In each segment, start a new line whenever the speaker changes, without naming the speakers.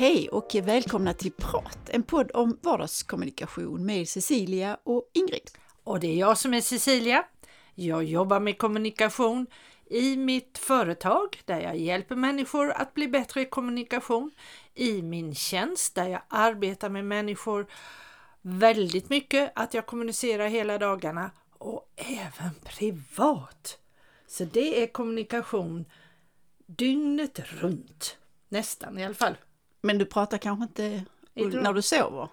Hej och välkomna till Prat, en podd om vardagskommunikation med Cecilia och Ingrid.
Och det är jag som är Cecilia. Jag jobbar med kommunikation i mitt företag där jag hjälper människor att bli bättre i kommunikation. I min tjänst där jag arbetar med människor väldigt mycket, att jag kommunicerar hela dagarna och även privat. Så det är kommunikation dygnet runt. Nästan i alla fall.
Men du pratar kanske inte när du sover?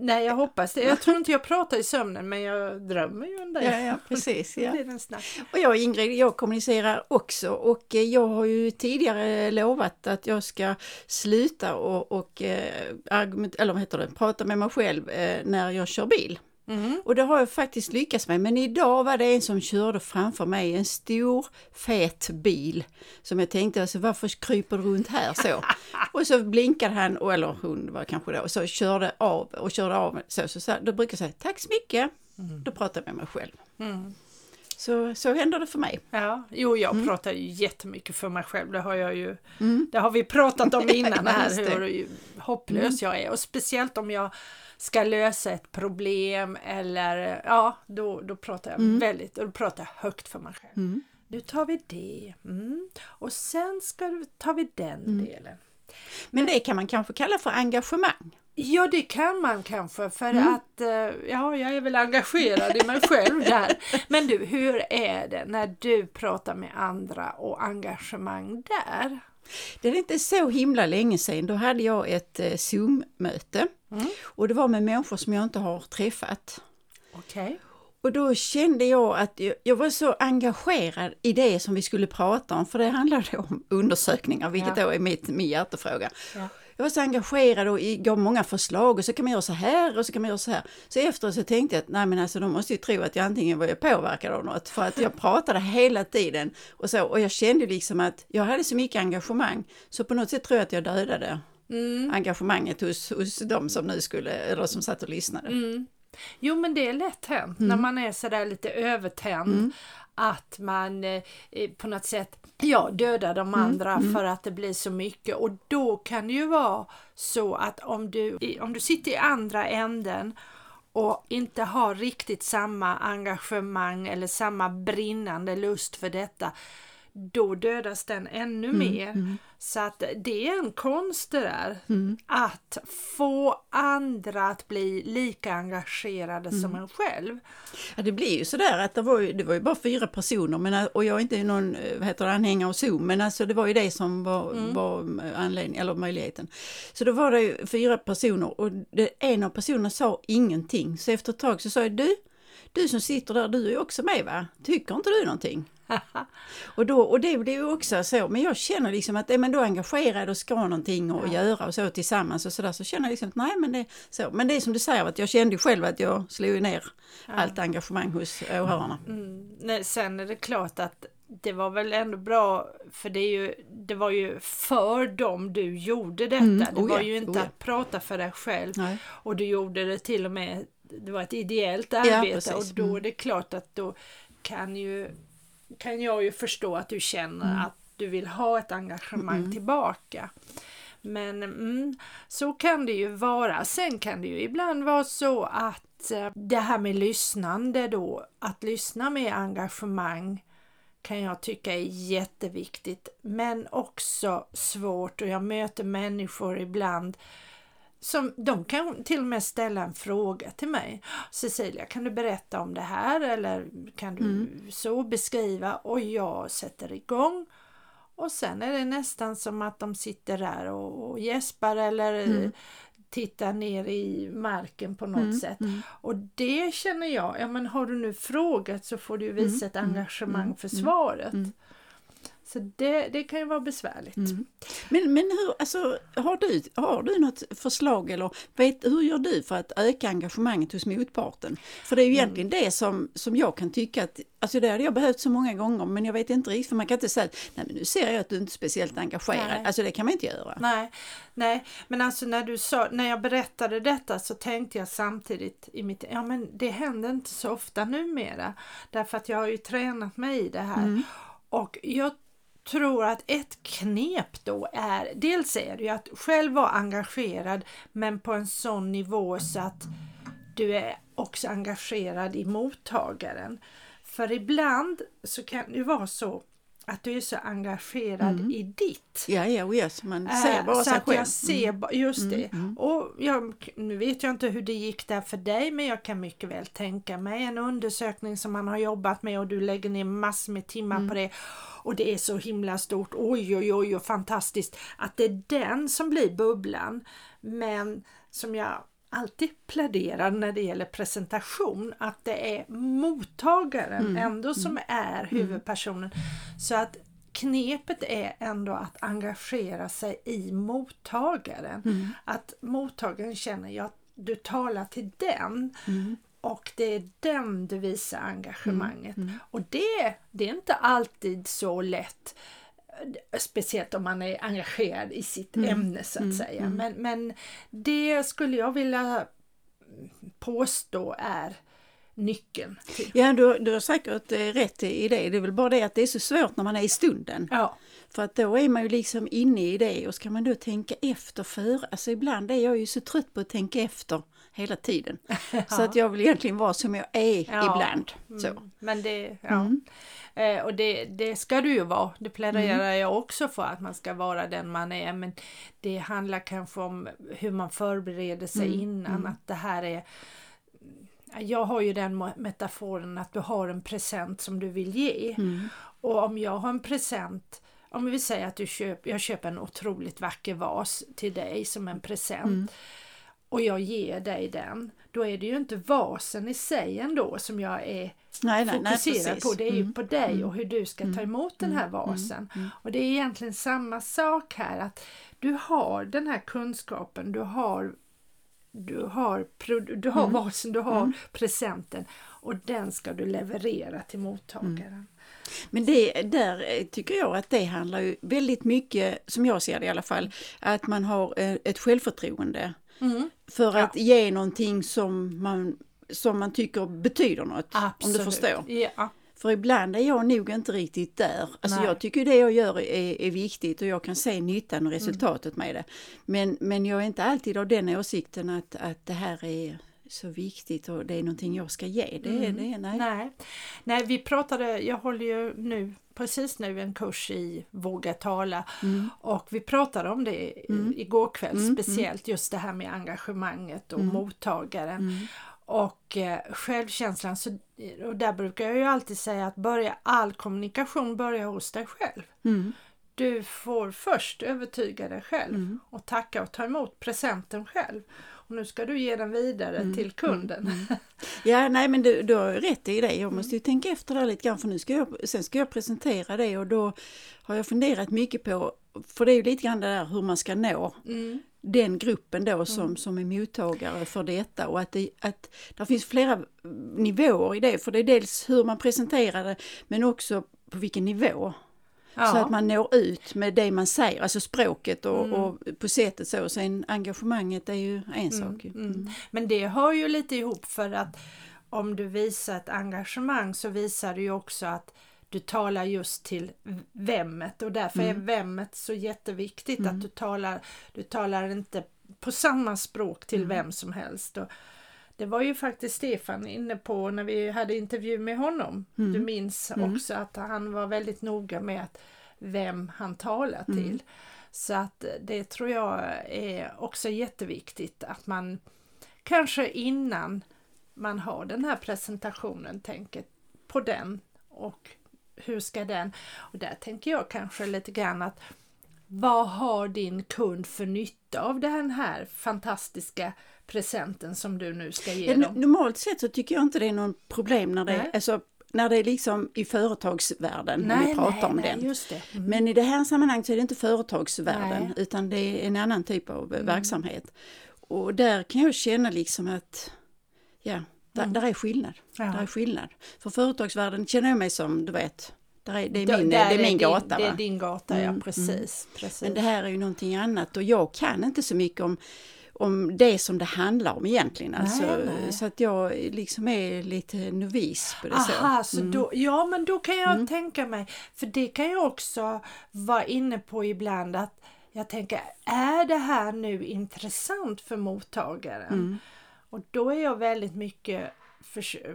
Nej, jag hoppas det. Jag tror inte jag pratar i sömnen, men jag drömmer ju en del.
Ja, ja precis. Ja.
Det.
Och jag Ingrid, jag kommunicerar också och eh, jag har ju tidigare lovat att jag ska sluta och, och eh, argument, eller vad heter det, prata med mig själv eh, när jag kör bil.
Mm.
Och det har jag faktiskt lyckats med. Men idag var det en som körde framför mig en stor fet bil. Som jag tänkte, alltså, varför kryper du runt här så? och så blinkade han, eller hon var kanske då, och så körde av och körde av. Så, så, så, då brukar jag säga tack så mycket.
Mm.
Då pratar jag med mig själv.
Mm.
Så, så händer det för mig.
Ja, jo, jag mm. pratar ju jättemycket för mig själv. Det har jag ju. Mm. Det har vi pratat om innan här, hur hopplös mm. jag är. Och speciellt om jag ska lösa ett problem eller ja, då, då pratar jag mm. väldigt, då pratar jag högt för mig själv.
Mm.
Nu tar vi det mm. och sen ska, tar vi den
Mm.
delen.
Men det kan man kanske kalla för engagemang.
Ja, det kan man kanske för
Mm.
att eh, ja, jag är väl engagerad i mig själv där. Men du, hur är det när du pratar med andra och engagemang där?
Det är inte så himla länge sedan, då hade jag ett eh, Zoom-möte.
Mm.
Och det var med människor som jag inte har träffat.
Okej.
Och då kände jag att jag, jag var så engagerad i det som vi skulle prata om, för det handlade om undersökningar, vilket
Ja.
då är mitt, min hjärtefråga.
Ja.
Jag var så engagerad och gav många förslag och så kan man göra så här och så kan man göra så här. Så efter så tänkte jag att nej men alltså de måste ju tro att jag antingen var jag påverkad av något för att jag pratade hela tiden och så och jag kände liksom att jag hade så mycket engagemang så på något sätt tror jag att jag dödade
Mm.
engagemanget hos, hos de som nu skulle, eller som satt och lyssnade.
Mm. Jo men det är lätt hänt när man är sådär lite övertänd att man eh, eh, på något sätt ja, dödar de andra för att det blir så mycket. Och då kan det ju vara så att om du, om du sitter i andra änden och inte har riktigt samma engagemang eller samma brinnande lust för detta då dödas den ännu mer. Så att det är en konst det där. Att få andra att bli lika engagerade som en själv.
Ja, det blir ju sådär att det var ju, det var ju bara fyra personer men, och jag är inte någon eh, vad heter det, anhängare av Zoom men alltså det var ju det som var, var anledning, eller möjligheten. Så då var det ju fyra personer och det, en av personerna sa ingenting så efter ett tag så sa jag du, du som sitter där du är också med va? Tycker inte du någonting? Och, då, och det blir ju också så, men jag känner liksom att är man då engagerad och ska någonting och göra och så tillsammans och sådär så känner jag liksom att nej men det så. Men det är som du säger att jag kände själv att jag slog ner allt engagemang hos åhörarna.
Mm. Nej, sen är det klart att det var väl ändå bra för det, är ju, det var ju för dem du gjorde detta.
Mm,
Det
oh
var
ja,
ju inte
oh ja.
att prata för dig själv.
Nej.
Och du gjorde det till och med, det var ett ideellt
Ja,
arbete
precis.
och då
Mm.
är det klart att då kan ju kan jag ju förstå att du känner
Mm.
att du vill ha ett engagemang tillbaka. Men mm, så kan det ju vara. Sen kan det ju ibland vara så att eh, det här med lyssnande då, att lyssna med engagemang kan jag tycka är jätteviktigt men också svårt och jag möter människor ibland som de kan till och med ställa en fråga till mig. Cecilia, kan du berätta om det här eller kan du så beskriva? Och jag sätter igång. Och sen är det nästan som att de sitter där och, och gäspar eller eh, tittar ner i marken på något sätt. Och det känner jag, ja men har du nu frågat så får du visa ett engagemang för svaret. Så det, det kan ju vara besvärligt.
Men, men hur, alltså, har, du, har du något förslag eller vet, hur gör du för att öka engagemanget hos motparten? För det är ju egentligen det som, som jag kan tycka att, alltså det hade jag behövt så många gånger men jag vet inte riktigt för man kan inte säga att nej men nu ser jag att du inte är speciellt engagerad.
Nej.
Alltså det kan man inte göra.
Nej, nej, men alltså när du sa, när jag berättade detta så tänkte jag samtidigt i mitt, ja men det händer inte så ofta numera. Därför att jag har ju tränat mig i det här. Och jag tror att ett knep då är, dels är det ju att själv vara engagerad men på en sån nivå så att du är också engagerad i mottagaren. För ibland så kan det vara så att du är så engagerad mm. i ditt.
Ja, ja, yes, man ser bara
äh,
sig själv.
Jag ser, mm. Just mm, det. Mm. Och jag, nu vet jag inte hur det gick där för dig men jag kan mycket väl tänka mig en undersökning som man har jobbat med och du lägger ner massor med timmar mm. på det och det är så himla stort, oj oj oj och fantastiskt att det är den som blir bubblan. Men som jag alltid pläderar när det gäller presentation att det är mottagaren mm. ändå som mm. är mm. huvudpersonen. Så att knepet är ändå att engagera sig i mottagaren. Mm. Att mottagaren känner att du talar till den mm. och det är den du visar engagemanget. Mm. Och det, det är inte alltid så lätt speciellt om man är engagerad i sitt mm. ämne så att mm. säga. Mm. Men, men det skulle jag vilja påstå är nyckeln. Till.
Ja, du, du har säkert eh, rätt i det. Det är väl bara det att det är så svårt när man är i stunden.
Ja.
För att då är man ju liksom inne i det och ska man då tänka efter före. Alltså ibland är jag ju så trött på att tänka efter hela tiden. Ja. Så att jag vill egentligen vara som jag är ja. ibland. Så. Mm.
Men det, ja. Mm. Eh, och det, det ska du ju vara. Det pläderar mm. jag också för att man ska vara den man är. Men det handlar kanske om hur man förbereder sig mm. innan. Mm. Att det här är jag har ju den metaforen att du har en present som du vill ge. Mm. Och om jag har en present om vi säger att du köper, jag köper en otroligt vacker vas till dig som en present mm. Och jag ger dig den, då är det ju inte vasen i sig ändå som jag är nej, nej, fokuserad nej, på. Det är mm. ju på dig mm. och hur du ska ta mm. emot den här mm. vasen. Mm. Och det är egentligen samma sak här att du har den här kunskapen, du har du har, du har vasen, du har presenten och den ska du leverera till mottagaren.
Men det, där tycker jag att det handlar ju väldigt mycket, som jag ser det i alla fall, att man har eh, ett självförtroende. Mm. För att ja. ge någonting som man, som man tycker betyder något. Absolut. Om du förstår.
Ja.
För ibland är jag nog inte riktigt där. Alltså jag tycker det jag gör är, är viktigt och jag kan se nyttan och resultatet mm. med det. Men, men jag är inte alltid av den åsikten att, att det här är så viktigt och det är någonting jag ska ge. Det mm. det, nej.
nej. Nej, vi pratade, jag håller ju nu precis nu en kurs i Våga tala mm. och vi pratade om det mm. igår kväll mm. speciellt just det här med engagemanget och mm. mottagaren. Mm. Och eh, självkänslan, så, och där brukar jag ju alltid säga att börja, all kommunikation börjar hos dig själv. Mm. Du får först övertyga dig själv och tacka och ta emot presenten själv. Och nu ska du ge den vidare mm. till kunden. Mm.
mm. Ja, nej men du, du har rätt i det. Jag måste ju tänka efter där lite grann för nu ska jag, sen ska jag presentera det och då har jag funderat mycket på, för det är ju lite grann det där hur man ska nå mm. den gruppen då som, mm. som är mottagare för detta och att det, att det finns flera nivåer i det, för det är dels hur man presenterar det men också på vilken nivå. Ja. Så att man når ut med det man säger, alltså språket och, mm. och på sättet så. Sen engagemanget är ju en mm. sak. Mm.
mm. Men det hör ju lite ihop för att om du visar ett engagemang så visar du ju också att du talar just till vemmet och därför är mm. vemmet så jätteviktigt att du talar, du talar inte på samma språk till vem som helst. Och, det var ju faktiskt Stefan inne på när vi hade intervju med honom. Mm. Du minns mm. också att han var väldigt noga med att vem han talar mm. till. Så att det tror jag är också jätteviktigt att man kanske innan man har den här presentationen tänker på den och hur ska den... Och där tänker jag kanske lite grann att vad har din kund för nytta av den här fantastiska presenten som du nu ska ge dem?
Normalt sett så tycker jag inte det är någon problem när det, är, alltså, när det är liksom i företagsvärlden, nej, vi pratar nej, om nej, den. Mm. Men i det här sammanhanget så är det inte företagsvärlden utan det är en annan typ av mm. verksamhet. Och där kan jag känna liksom att, ja, där, mm. där är skillnad. Ja. Där är skillnad. För företagsvärlden känner jag mig som, du vet, är, det, är min, det är min
din,
gata.
Det är din gata, ja mm, precis, mm. precis.
Men det här är ju någonting annat och jag kan inte så mycket om om det som det handlar om egentligen. Alltså,
Nej, nej.
Så att jag liksom är lite novis på det
Aha,
så.
så då, ja men då kan jag tänka mig, för det kan jag också vara inne på ibland att jag tänker, är det här nu intressant för mottagaren? Och då är jag väldigt mycket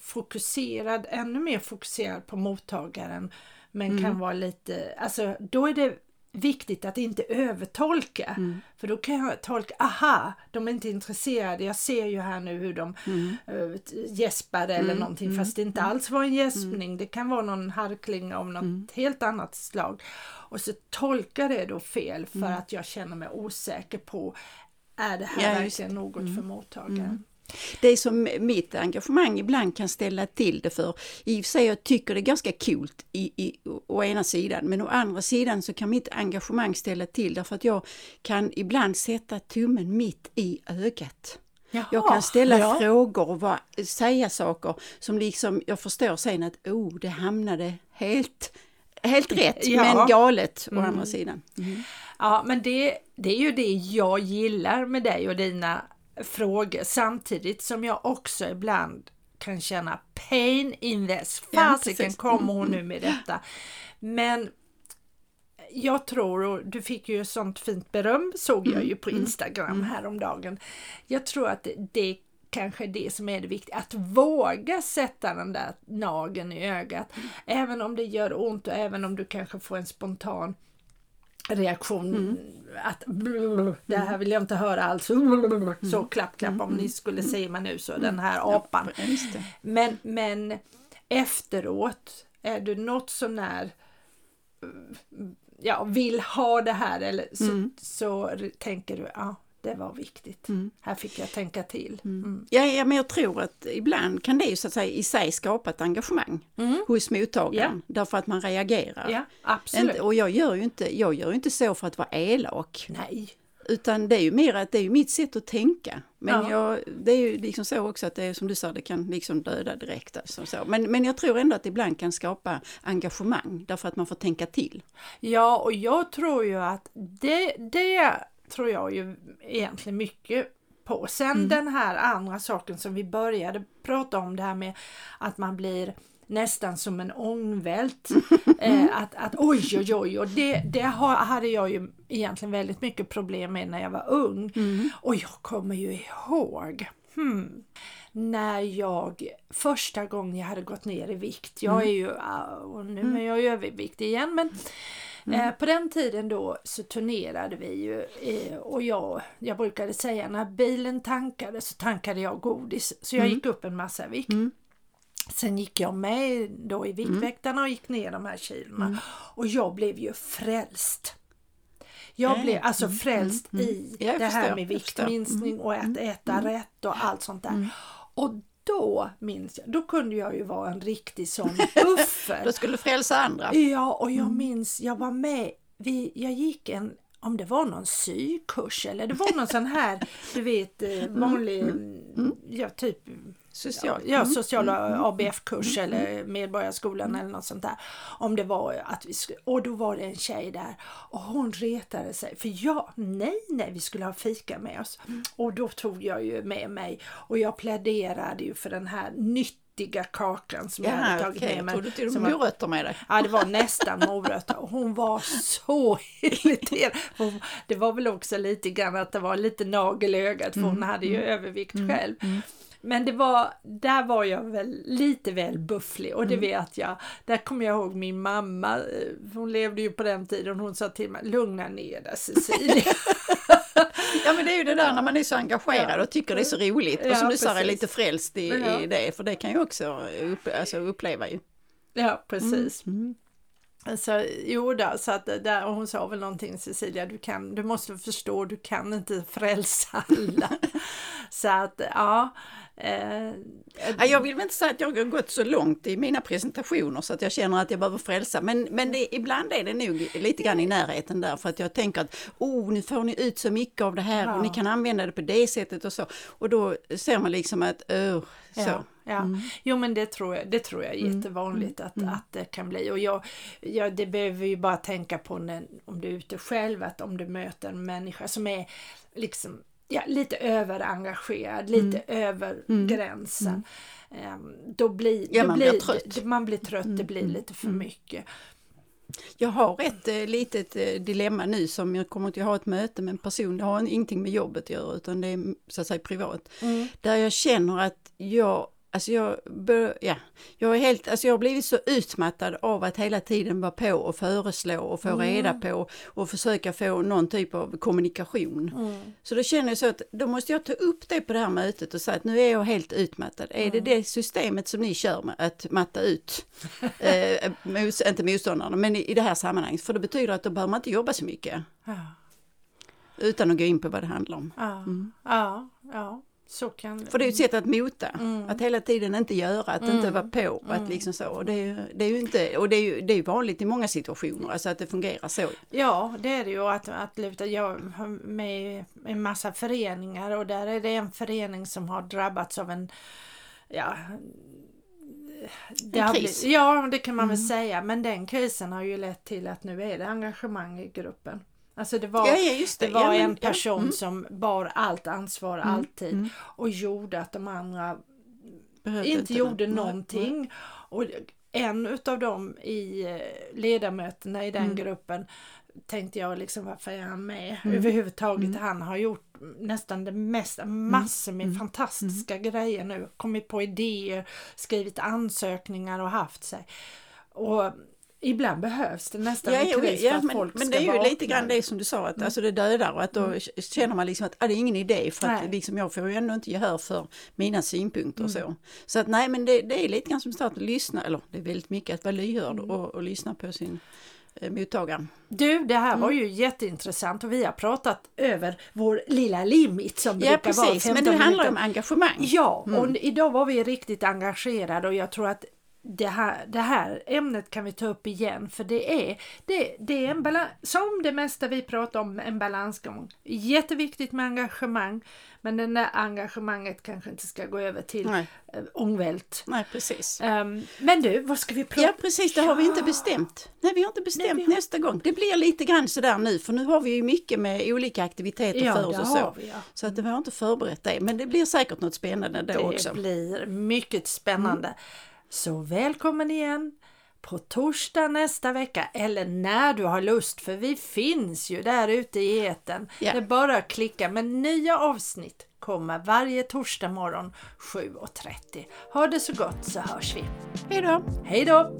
fokuserad, ännu mer fokuserad på mottagaren men kan vara lite, alltså då är det viktigt att inte övertolka. För då kan jag tolka, aha, de är inte intresserade, jag ser ju här nu hur de mm. gäspade eller någonting fast det inte alls var en gäspning, det kan vara någon harkling av något helt annat slag. Och så tolkar det då fel för att jag känner mig osäker på, är det här
Ja,
verkligen något för mottagaren?
Det som mitt engagemang ibland kan ställa till det för, i och för sig jag tycker det är ganska kul i, i, å ena sidan, men å andra sidan så kan mitt engagemang ställa till därför att jag kan ibland sätta tummen mitt i ögat.
Jaha,
Jag kan ställa
ja.
frågor och va, säga saker som liksom jag förstår sen att oh, det hamnade helt, helt rätt
Ja.
men galet å andra sidan.
Ja, men det, det är ju det jag gillar med dig och dina frågor samtidigt som jag också ibland kan känna pain in this.
Ja,
Fasiken
precis.
kommer hon nu med detta. Men jag tror, och du fick ju sånt fint beröm såg jag ju på Instagram häromdagen. Jag tror att det, kanske är det som är det viktiga, att våga sätta den där nageln i ögat. Även om det gör ont och även om du kanske får en spontan reaktion. Att "Blr, det här vill jag inte höra alls. Så klapp klapp om ni skulle se mig nu så den här apan. Men, men efteråt är du något sånär mm, ja, vill ha det här eller så,
Mm.
så tänker du ja det var viktigt. Här fick jag tänka till. Mm.
Ja, ja, men jag tror att ibland kan det ju så att säga i sig skapa ett engagemang hos mottagaren därför att man reagerar.
Ja, absolut.
Och jag gör ju inte, jag gör ju inte så för att vara elak.
Nej.
Utan det är ju mer att det är ju mitt sätt att tänka. Men
Ja.
jag, det är ju liksom så också att det är som du sa, det kan liksom döda direkt. Alltså, så. Men, men jag tror ändå att det ibland kan skapa engagemang därför att man får tänka till.
Ja, och jag tror ju att det, det tror jag ju egentligen mycket på. Sen den här andra saken som vi började prata om, det här med att man blir nästan som en ångvält. eh, att, att oj, oj, oj, och det, det har, hade jag ju egentligen väldigt mycket problem med när jag var ung. Och jag kommer ju ihåg hmm, när jag första gången jag hade gått ner i vikt. Jag är ju, ah, och nu är jag ju överviktig igen men Eh, på den tiden då så turnerade vi ju eh, och jag, jag brukade säga när bilen tankade så tankade jag godis. Så jag gick upp en massa vikt. Sen gick jag med då i Viktväktarna och gick ner de här kilona. Och jag blev ju frälst. Jag
Ja,
blev alltså frälst i
Ja, jag
det här
förstår,
med
jag förstår.
viktminskning och att äta rätt och allt sånt där. Och då minns jag, då kunde jag ju vara en riktig sån buffer.
Då skulle frälsa andra.
Ja, och jag minns, jag var med, vi, jag gick en, om det var någon sykurs eller det var någon sån här, du vet, eh, vanlig, ja typ
Social.
Ja, social ABF-kurs eller Medborgarskolan eller något sånt där. Om det var att vi skulle, och då var det en tjej där och hon retade sig för jag, nej nej vi skulle ha fika med oss. Och då tog jag ju med mig och jag pläderade ju för den här nyttiga kakan som jag hade
Ja,
tagit
okej.
med mig.
till
som
och
var-
med morötter med dig.
Ja, det var nästan morötter och hon var så irriterad. Hon, det var väl också lite grann att det var lite nagel i ögat för hon hade ju övervikt själv. Men det var, där var jag väl lite väl bufflig och det vet jag. Där kommer jag ihåg min mamma, eh, hon levde ju på den tiden, hon sa till mig, lugna ner dig Cecilia.
Ja men det är ju det där när man är så engagerad och tycker det är så roligt. Och som du sa, är lite frälst i, i det. För det kan ju också upp, alltså, uppleva ju.
Ja, precis. Så, jo då, så att där, och hon sa väl någonting Cecilia, du, kan, du måste förstå, du kan inte frälsa alla. så att ja. Eh,
Ja, jag vill väl inte säga att jag har gått så långt i mina presentationer så att jag känner att jag behöver frälsa. Men, men det, ibland är det nog lite grann i närheten där för att jag tänker att oh, nu får ni ut så mycket av det här och ni
Ja.
kan använda det på det sättet och så. Och då ser man liksom att oh, så.
Ja, ja. Jo men det tror jag, det tror jag är jättevanligt att, att det kan bli. Och jag, jag, det behöver ju bara tänka på när, om du är ute själv, att om du möter en människa som är liksom ja, lite överengagerad, lite över gränsen. Ehm, Då blir,
Ja,
då
man
blir,
blir trött.
Man blir trött, det blir lite för mycket.
Jag har ett eh, litet eh, dilemma nu som jag kommer att ha ett möte med en person, det har ingenting med jobbet att göra utan det är så att säga privat. Där jag känner att jag, alltså jag, bör, ja, jag är helt, alltså jag har blivit så utmattad av att hela tiden vara på och föreslå och få reda på och försöka få någon typ av kommunikation. Så då känner jag så att då måste jag ta upp det på det här mötet och säga att nu är jag helt utmattad. Är det det systemet som ni kör med, att matta ut, eh, mos, inte motståndarna, men i, i det här sammanhanget, för det betyder att då behöver man inte jobba så mycket.
Ja,
Utan att gå in på vad det handlar om.
ja, ja, ja, så kan.
För det är ju ett sätt att mota,
Mm.
att hela tiden inte göra, att inte vara på, att liksom så. Och det är det är ju inte, och det är ju det är vanligt i många situationer, alltså att det fungerar så.
Ja, det är det ju att, att luta. Jag har med i en massa föreningar och där är det en förening som har drabbats av en ja, det
En kris.
blivit- ja, det kan man väl säga. Men den krisen har ju lett till att nu är det engagemang i gruppen. Alltså det var,
Ja, ja, det.
det var
Ja, men-
en
ja,
person
mm.
som bar allt ansvar alltid och gjorde att de andra
Behövde
inte
det.
gjorde
Nej,
någonting. Och en utav dem i eh, ledamöterna i den
Mm.
gruppen tänkte jag liksom varför är han med överhuvudtaget?
Mm.
Han har gjort nästan det mesta, massor med
Mm.
fantastiska grejer nu, kommit på idéer, skrivit ansökningar och haft sig. Och ibland behövs det nästan
Ja,
en kris
ja,
för att
men,
folk
men
ska
det är ju
vakna.
lite grann det som du sa, att alltså det dödar och att då känner man liksom att ah, det är ingen idé för att
Nej.
liksom, jag får ju ändå inte gehör för mina synpunkter och så. Så att nej men det, det är lite grann som att lyssna, eller det är väldigt mycket att vara lyhörd och, och lyssna på sin eh, mottagare.
Du, det här
Mm.
var ju jätteintressant och vi har pratat över vår lilla limit som
Ja
brukar vara
precis,
15
men det handlar
minuter.
om engagemang.
Ja, och idag var vi riktigt engagerade och jag tror att det här, det här ämnet kan vi ta upp igen för det är, det, det är en balans, som det mesta vi pratar om, en balansgång. Jätteviktigt med engagemang men det där engagemanget kanske inte ska gå över till
Nej.
äh, ångvält.
Nej precis.
Ehm, men du, vad ska vi prata
Ja precis, det har vi inte bestämt. Nej vi har inte bestämt
Nej, har-
nästa gång. Det blir lite grann sådär nu för nu har vi ju mycket med olika aktiviteter
Ja,
för oss
det
och så.
vi, ja.
Så att vi har inte förberett det men det blir säkert något spännande då
Det
också.
blir mycket spännande. Så välkommen igen på torsdag nästa vecka eller när du har lust för vi finns ju där ute i etern.
Ja.
Det är bara att klicka men nya avsnitt kommer varje torsdag morgon 7.30. Ha det så gott så hörs vi.
Hej då!
Hej då!